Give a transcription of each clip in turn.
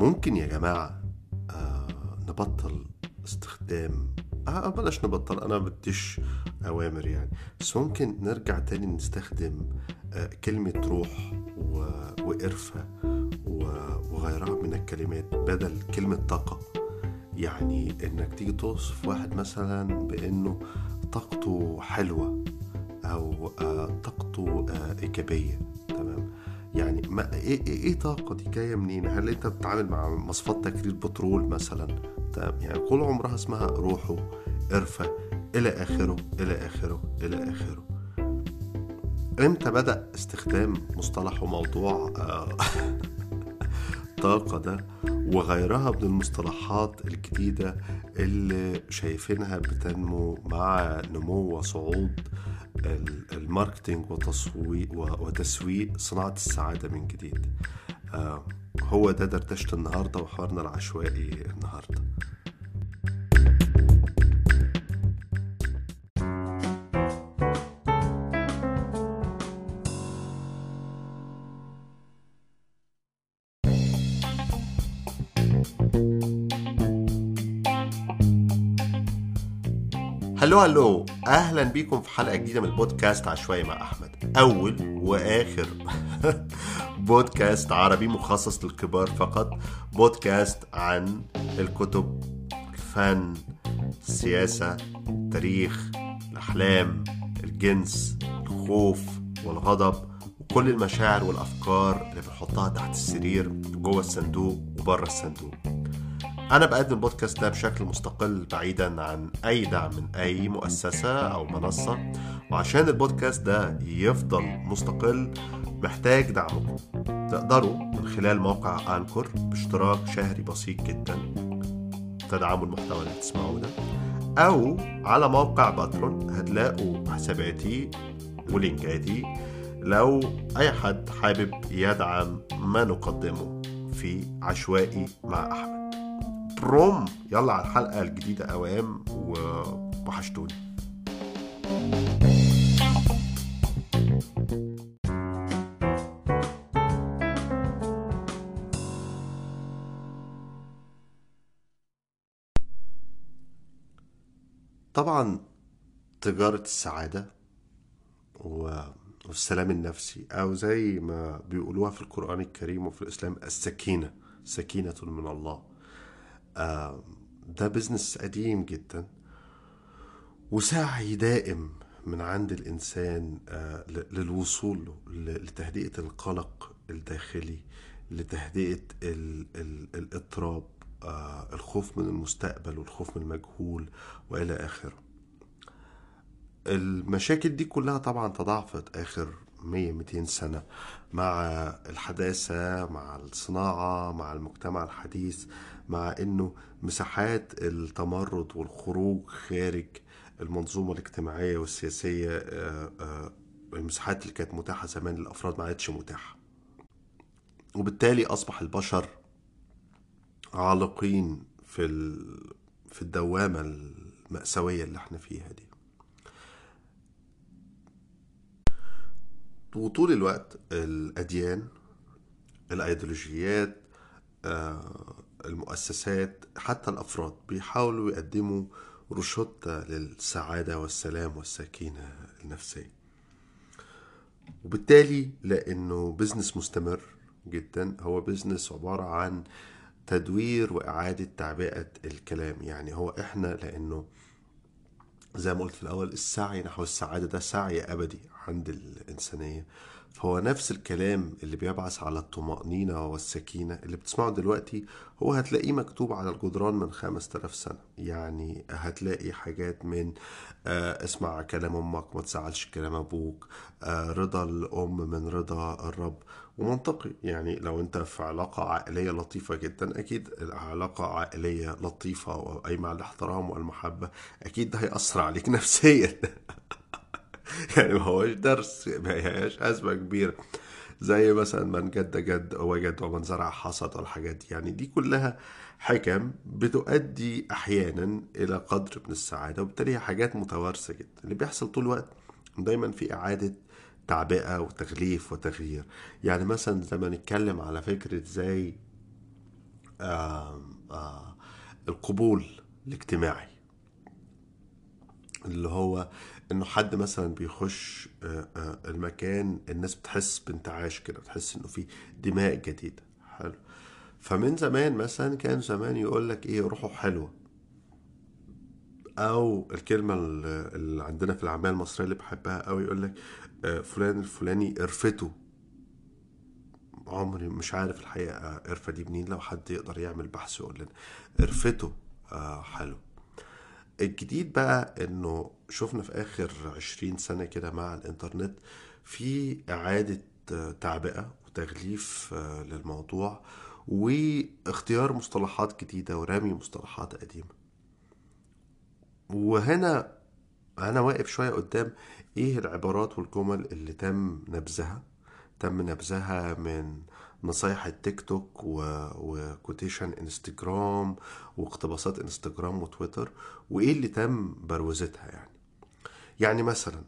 ممكن يا جماعة آه نبطل استخدام آه بلاش نبطل أنا بديش أوامر يعني بس ممكن نرجع تاني نستخدم آه كلمة روح و... وقرفة و... وغيرها من الكلمات بدل كلمة طاقة. يعني إنك تيجي توصف واحد مثلا بإنه طاقته حلوة أو آه طاقته آه إيجابية تمام؟ يعني ما إيه إيه, إيه طاقه دي جاية منين؟ هل أنت بتتعامل مع مصفات تكرير بترول مثلا؟ تمام يعني كل عمرها اسمها روحه قرفة إلى آخره إلى آخره إلى آخره. إمتى بدأ استخدام مصطلح وموضوع آه، طاقة ده وغيرها من المصطلحات الجديدة اللي شايفينها بتنمو مع نمو وصعود الماركتينج وتسويق وتسويق صناعة السعادة من جديد. آه، هو ده دردشة النهاردة وحوارنا العشوائي النهاردة. هلو هلو أهلا بيكم في حلقة جديدة من البودكاست عشوائي مع أحمد. أول وآخر بودكاست عربي مخصص للكبار فقط. بودكاست عن الكتب الفن السياسة التاريخ الأحلام الجنس الخوف والغضب وكل المشاعر والأفكار اللي بنحطها تحت السرير جوه الصندوق وبره الصندوق. أنا بقدم البودكاست ده بشكل مستقل بعيدا عن أي دعم من أي مؤسسة أو منصة وعشان البودكاست ده يفضل مستقل محتاج دعمكم. تقدروا من خلال موقع أنكور باشتراك شهري بسيط جدا تدعموا المحتوى اللي بتسمعوه ده أو على موقع باترون هتلاقوا حساباتي ولينكاتي. لو أي حد حابب يدعم ما نقدمه في عشوائي مع أحمد. بروم يلا على الحلقة الجديدة أوام ووحشتوني. طبعا تجارة السعادة والسلام النفسي أو زي ما بيقولوها في القرآن الكريم وفي الإسلام السكينة سكينة من الله. ده بزنس قديم جدا وسعي دائم من عند الإنسان آه، للوصول لتهدئة القلق الداخلي لتهدئة الإضطراب آه، الخوف من المستقبل والخوف من المجهول وإلى آخره. المشاكل دي كلها طبعا تضاعفت آخر 100 200 سنة مع الحداثة مع الصناعة مع المجتمع الحديث مع إنه مساحات التمرد والخروج خارج المنظومة الاجتماعية والسياسية آه، آه، المساحات اللي كانت متاحة زمان للأفراد ما عادش متاحة. وبالتالي أصبح البشر عالقين في في الدوامة المأساوية اللي إحنا فيها دي. وطول الوقت الأديان الأيديولوجيات آه، المؤسسات حتى الأفراد بيحاولوا يقدموا روشتة للسعادة والسلام والسكينة النفسية. وبالتالي لأنه business مستمر جدا هو business عبارة عن تدوير وإعادة تعبئة الكلام. يعني هو إحنا لأنه زي ما قلت في الأول السعي نحو السعادة ده سعي أبدي عند الإنسانية. فهو نفس الكلام اللي بيبعث على الطمأنينة والسكينة اللي بتسمعه دلوقتي هو هتلاقيه مكتوب على الجدران من خمس تلاف سنة. يعني هتلاقي حاجات من آه اسمع كلام أمك ما تزعلش كلام أبوك آه رضا الأم من رضا الرب. ومنطقي. يعني لو أنت في علاقة عائلية لطيفة جدا أكيد علاقة عائلية لطيفة وقايمة على الاحترام والمحبة أكيد ده هيأثر عليك نفسيا. يعني ما هوش درس ما هياش أزمة كبيرة. زي مثلا من جد جد وجد ومن زرع حصد والحاجات دي. يعني دي كلها حكم بتؤدي أحيانا إلى قدر من السعادة وبالتالي حاجات متوارثة جدا. اللي بيحصل طول الوقت دايما في إعادة تعبئة وتغليف وتغيير. يعني مثلا لما نتكلم على فكرة زي آه آه القبول الاجتماعي اللي هو انه حد مثلا بيخش آه، آه، المكان الناس بتحس بانتعاش كده بتحس انه في دماء جديدة. حلو. فمن زمان مثلا كان زمان يقول لك إيه روحه حلوة. أو الكلمة اللي عندنا في العاميه المصرية اللي بحبها قوي يقول لك آه، فلان الفلاني قرفته. عمري مش عارف الحقيقة قرفة دي منين لو حد يقدر يعمل بحث يقول لنا. قرفته. حلو. الجديد بقى إنه شفنا في آخر عشرين سنة كده مع الإنترنت في إعادة تعبئة وتغليف آه، للموضوع واختيار مصطلحات جديدة ورمي مصطلحات قديمة. وهنا أنا واقف شوية قدام إيه العبارات والجمل اللي تم نبذها؟ تم نبذها من نصايح التيك توك وكوتيشن انستجرام واقتباسات انستجرام وتويتر وإيه اللي تم بروزتها يعني. يعني مثلا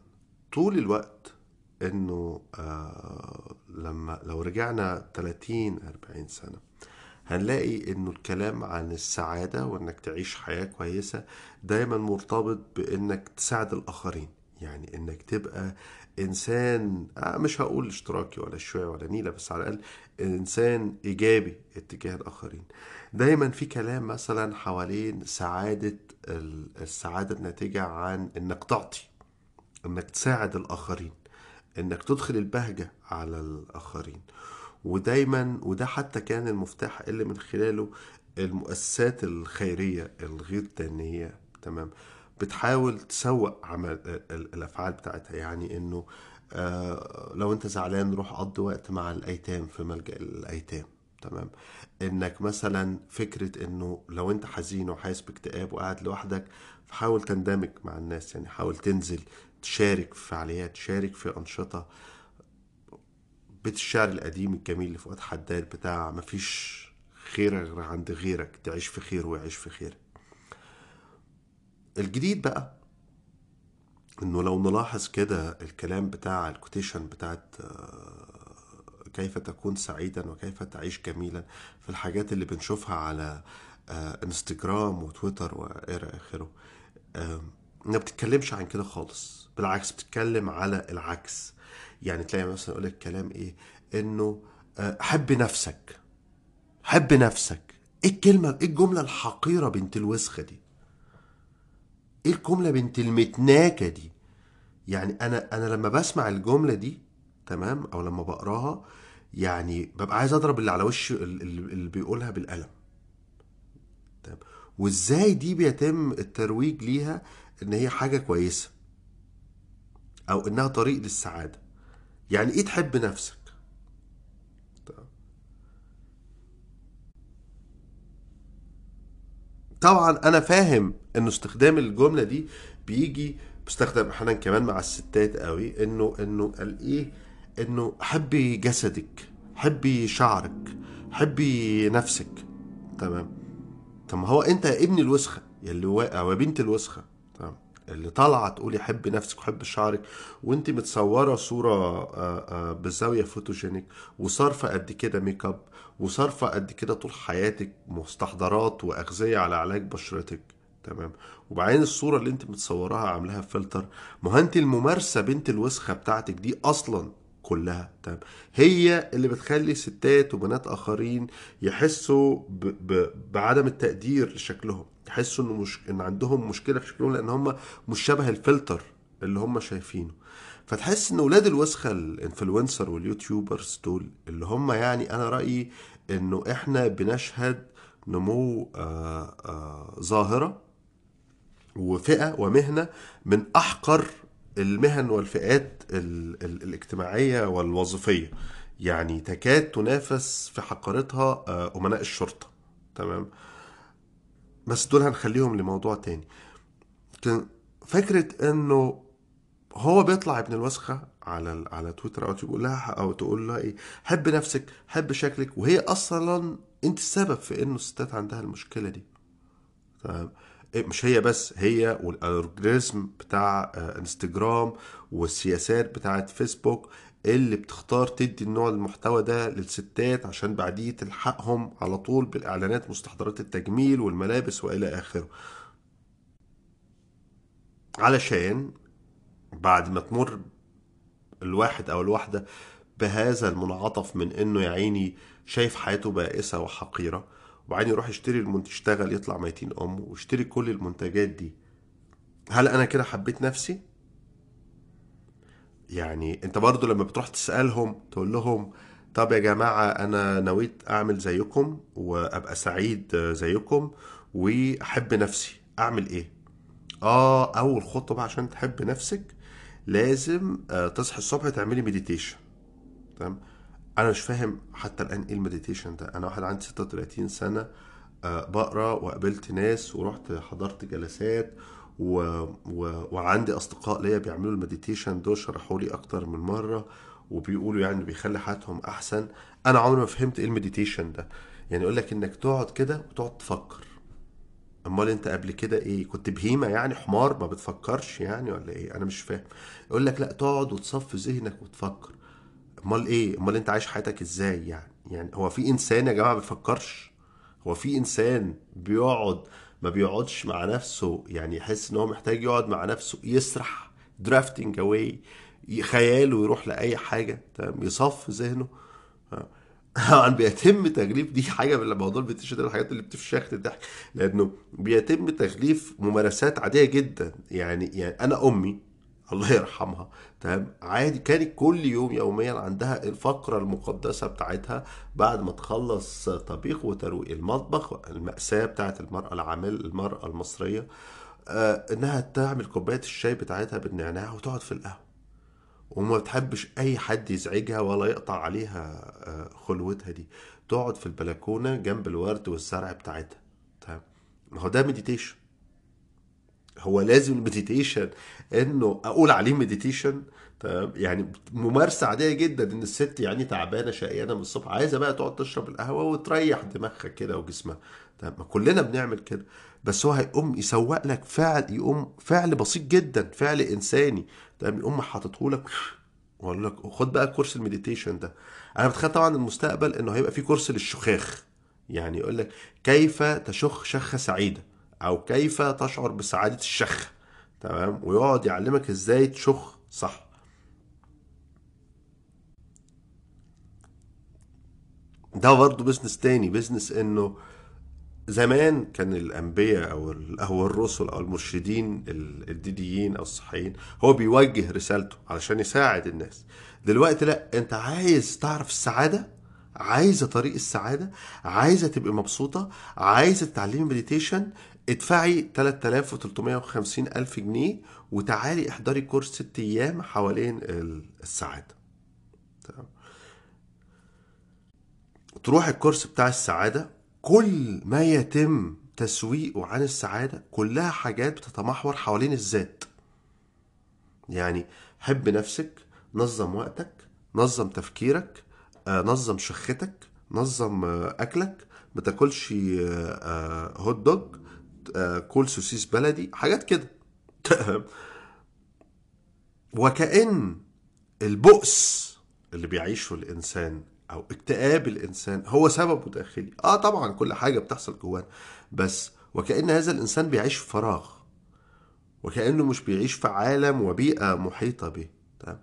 طول الوقت إنه آه لما لو رجعنا 30 40 سنة هنلاقي إنه الكلام عن السعادة وإنك تعيش حياة كويسة دايما مرتبط بإنك تساعد الآخرين يعني إنك تبقى إنسان آه، مش هقول اشتراكي ولا شوية ولا نيلة بس على الأقل إنسان إيجابي اتجاه الآخرين. دايما في كلام مثلا حوالين سعادة السعادة الناتجة عن إنك تعطي إنك تساعد الآخرين إنك تدخل البهجة على الآخرين. ودايما وده حتى كان المفتاح اللي من خلاله المؤسسات الخيرية الغير دينية تمام؟ بتحاول تسوق عمل الأفعال بتاعتها. يعني إنه آه، لو أنت زعلان روح قضي وقت مع الأيتام في ملجأ الأيتام. تمام؟ إنك مثلا فكرة إنه لو أنت حزين وحاسس باكتئاب وقاعد لوحدك فحاول تندمج مع الناس. يعني حاول تنزل تشارك في فعاليات تشارك في أنشطة. بيت الشعر القديم الجميل اللي فؤاد حداد بتاع مفيش خير غير عند غيرك تعيش في خير ويعيش في خير. الجديد بقى. إنه لو نلاحظ كده الكلام بتاع الكوتيشن بتاعت آه، كيف تكون سعيدا وكيف تعيش جميلا في الحاجات اللي بنشوفها على آه، إنستجرام وتويتر وإلى آخره ما بتتكلمش عن كده خالص. بالعكس بتتكلم على العكس. يعني تلاقي مثلا يقول لك كلام إيه؟ إنه آه، حب نفسك. حب نفسك. إيه الكلمة؟ إيه الجملة الحقيرة بنت الوسخة دي؟ إيه الجملة بنت المتناكة دي؟ يعني أنا أنا لما بسمع الجملة دي تمام أو لما بقراها يعني ببقى عايز أضرب اللي على وش اللي بيقولها بالقلم. تمام. وإزاي دي بيتم الترويج ليها إن هي حاجة كويسة؟ أو إنها طريق للسعادة؟ يعني إيه تحب نفسك؟ طبعا أنا فاهم إنه استخدام الجملة دي بيجي بيستخدم أحيانا كمان مع الستات قوي إنه إنه قال إيه؟ إنه حبي جسدك حبي شعرك حبي نفسك. تمام؟ طب ما هو أنت يا ابن الوسخة يا واقع يا بنت الوسخة. اللي طالعة تقولي حب نفسك وحب شعرك وانت متصورة صورة آه، آه، بزاويه photogenic وصارفه قد كده ميك اب وصارفه قد كده طول حياتك مستحضرات وأغذية على علاج بشرتك. تمام؟ وبعدين الصورة اللي انت متصوراها عاملاها فلتر. ما انت الممارسة بنت الوسخة بتاعتك دي أصلا كلها. تمام؟ هي اللي بتخلي ستات وبنات آخرين يحسوا ب... ب... بعدم التقدير لشكلهم. يحسوا إنه مش... إن عندهم مشكلة في شكلهم لأن هم مش شبه الفلتر اللي هم شايفينه. فتحس إن ولاد الوسخة الإنفلونسر واليوتيوبرز دول اللي هم يعني أنا رأيي إنه إحنا بنشهد نمو آه آه ظاهرة وفئة ومهنة من أحقر المهن والفئات ال ال الاجتماعية والوظيفية. يعني تكاد تنافس في حقارتها آه أمناء الشرطة. تمام؟ بس دول هنخليهم لموضوع تاني. فكرة إنه هو بيطلع ابن الوسخة على على تويتر أو تقول لها أو تقول لها إيه حب نفسك حب شكلك وهي أصلا أنت السبب في إنه الستات عندها المشكلة دي. تمام؟ إيه، مش هي بس هي والالجوريزم بتاع آه، انستجرام والسياسات بتاعت فيسبوك اللي بتختار تدي النوع المحتوى ده للستات عشان بعديه تلحقهم على طول بالإعلانات مستحضرات التجميل والملابس وإلى آخره. علشان بعد ما تمر الواحد أو الواحدة بهذا المنعطف من إنه يا عيني شايف حياته بائسة وحقيرة وبعدين يروح يشتري المنتج يشتغل يطلع ميتين امه ويشتري كل المنتجات دي هل أنا كده حبيت نفسي؟ يعني انت برضو لما بتروح تسألهم تقول لهم طب يا جماعة أنا نويت أعمل زيكم وأبقى سعيد زيكم وأحب نفسي. أعمل إيه؟ آه أول خطوة بقى عشان تحب نفسك لازم آه، تصحي الصبح تعملي مديتيشن تمام؟ أنا مش فاهم حتى الآن إيه ال meditation ده. أنا واحد عندي 36 سنة آه، بقرأ وقابلت ناس ورحت حضرت جلسات و... و... وعندي أصدقاء ليا بيعملوا ال meditation دول شرحوا لي أكتر من مرة وبيقولوا يعني بيخلي حياتهم أحسن. أنا عمري ما فهمت إيه ال meditation ده. يعني يقول لك إنك تقعد كده وتقعد تفكر. أمال أنت قبل كده إيه؟ كنت بهيمة يعني حمار؟ ما بتفكرش يعني ولا إيه؟ أنا مش فاهم. يقول لك لا تقعد وتصفي ذهنك وتفكر. أمال إيه؟ أمال أنت عايش حياتك إزاي يعني؟ يعني هو في إنسان يا جماعة ما بيفكرش؟ هو في إنسان بيقعد ما بيقعدش مع نفسه يعني يحس إن هو محتاج يقعد مع نفسه يسرح drifting away خياله يروح لأي حاجة تمام؟ يصفي ذهنه. طبعا بيتم تغليف دي حاجة من الموضوع ال meditation الحاجات اللي بتفشخ الضحك لأنه بيتم تغليف ممارسات عادية جدا. يعني يعني أنا أمي الله يرحمها تمام؟ عادي كانت كل يوم يوميا عندها الفقرة المقدسة بتاعتها بعد ما تخلص طبيخ وترويق المطبخ المأساة بتاعت المرأة العامل المرأة المصرية آه إنها تعمل كوباية الشاي بتاعتها بالنعناع وتقعد في القهوة. وما بتحبش أي حد يزعجها ولا يقطع عليها آه، خلوتها دي. تقعد في البلكونة جنب الورد والزرع بتاعتها تمام؟ ما هو ده meditation هو لازم ال meditation إنه أقول عليه meditation تمام؟ يعني ممارسة عادية جدا إن الست يعني تعبانة شقيانة من الصبح عايزة بقى تقعد تشرب القهوة وتريح دماغها كده وجسمها. تمام؟ ما كلنا بنعمل كده. بس هو هيقوم يسوق لك فعل يقوم فعل بسيط جدا فعل إنساني. تمام؟ يقوم حاططه لك واقول لك خد بقى course ال meditation ده. أنا بتخيل طبعا المستقبل إنه هيبقى في course للشخاخ. يعني يقول لك كيف تشخ شخة سعيدة. أو كيف تشعر بسعادة الشخ تمام؟ ويقعد يعلمك إزاي تشخ صح. ده برضه business تاني business إنه زمان كان الأنبياء أو أو الرسل أو المرشدين الدينيين أو الصحيين هو بيوجه رسالته علشان يساعد الناس. دلوقتي لأ أنت عايز تعرف السعادة؟ عايزة طريق السعادة؟ عايزة تبقى مبسوطة؟ عايزة تتعلمي مديتيشن ادفعي 3350 ألف جنيه وتعالي احضري كورس ست أيام حوالين السعادة. تمام. تروح الكورس بتاع السعادة كل ما يتم تسويقه عن السعادة كلها حاجات بتتمحور حوالين الذات. يعني حب نفسك نظم وقتك نظم تفكيرك آه، نظم شختك نظم آه، أكلك. ما تاكلش آه، hot dog كل سوسيس بلدي حاجات كده. وكأن البؤس اللي بيعيشه الإنسان أو اكتئاب الإنسان هو سببه داخلي. آه طبعا كل حاجة بتحصل جوانا بس وكأن هذا الإنسان بيعيش في فراغ وكأنه مش بيعيش في عالم وبيئة محيطة به. تمام.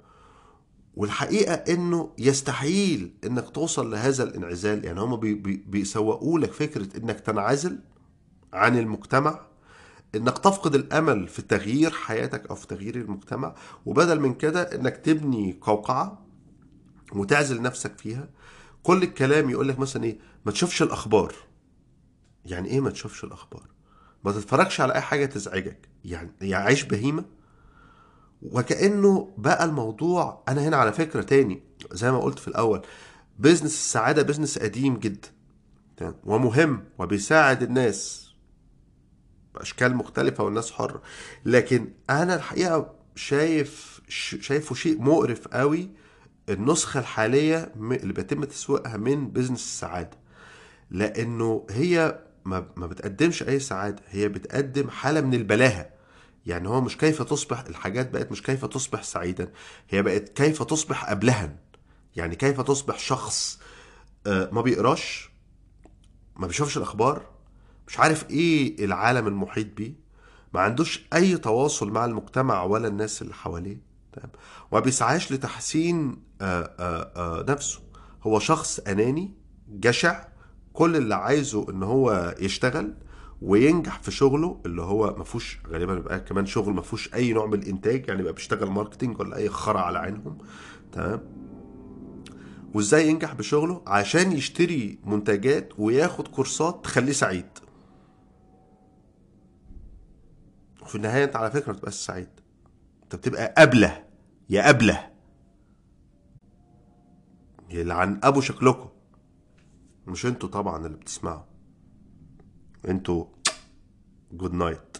والحقيقة إنه يستحيل إنك توصل لهذا الإنعزال يعني هم بي بي بيسوقوا لك فكرة إنك تنعزل عن المجتمع إنك تفقد الأمل في تغيير حياتك أو في تغيير المجتمع وبدل من كده إنك تبني قوقعة وتعزل نفسك فيها. كل الكلام يقول لك مثلا إيه ما تشوفش الأخبار. يعني إيه ما تشوفش الأخبار؟ ما تتفرجش على أي حاجة تزعجك. يعني يعني عيش بهيمة. وكأنه بقى الموضوع أنا هنا على فكرة تاني زي ما قلت في الأول business السعادة business قديم جدا ومهم وبيساعد الناس. باشكال مختلفة والناس حرة. لكن أنا الحقيقة شايف شايفه شيء مقرف قوي النسخة الحالية اللي بيتم تسويقها من business السعادة. لأنه هي ما, بتقدمش أي سعادة هي بتقدم حالة من البلاهة. يعني هو مش كيف تصبح الحاجات بقت مش كيف تصبح سعيدا هي بقت كيف تصبح ابلها يعني كيف تصبح شخص آه، ما بيقراش ما بيشوفش الأخبار مش عارف إيه العالم المحيط بيه ما عندوش أي تواصل مع المجتمع ولا الناس اللي حواليه تمام؟ وما بيسعاش لتحسين آه، آه، آه، نفسه. هو شخص أناني جشع كل اللي عايزه إن هو يشتغل وينجح في شغله اللي هو ما فيهوش غالبا بيبقى كمان شغل ما فيهوش أي نوع من الإنتاج يعني بقى بيشتغل ماركتينج ولا أي خرا على عينهم تمام؟ وإزاي ينجح بشغله؟ عشان يشتري منتجات وياخد كورسات تخليه سعيد. وفي النهاية أنت على فكرة ما بتبقاش سعيد. أنت بتبقى ابله يا ابله يلعن أبو شكلكم. مش أنتوا طبعا اللي بتسمعوا. أنتوا جود نايت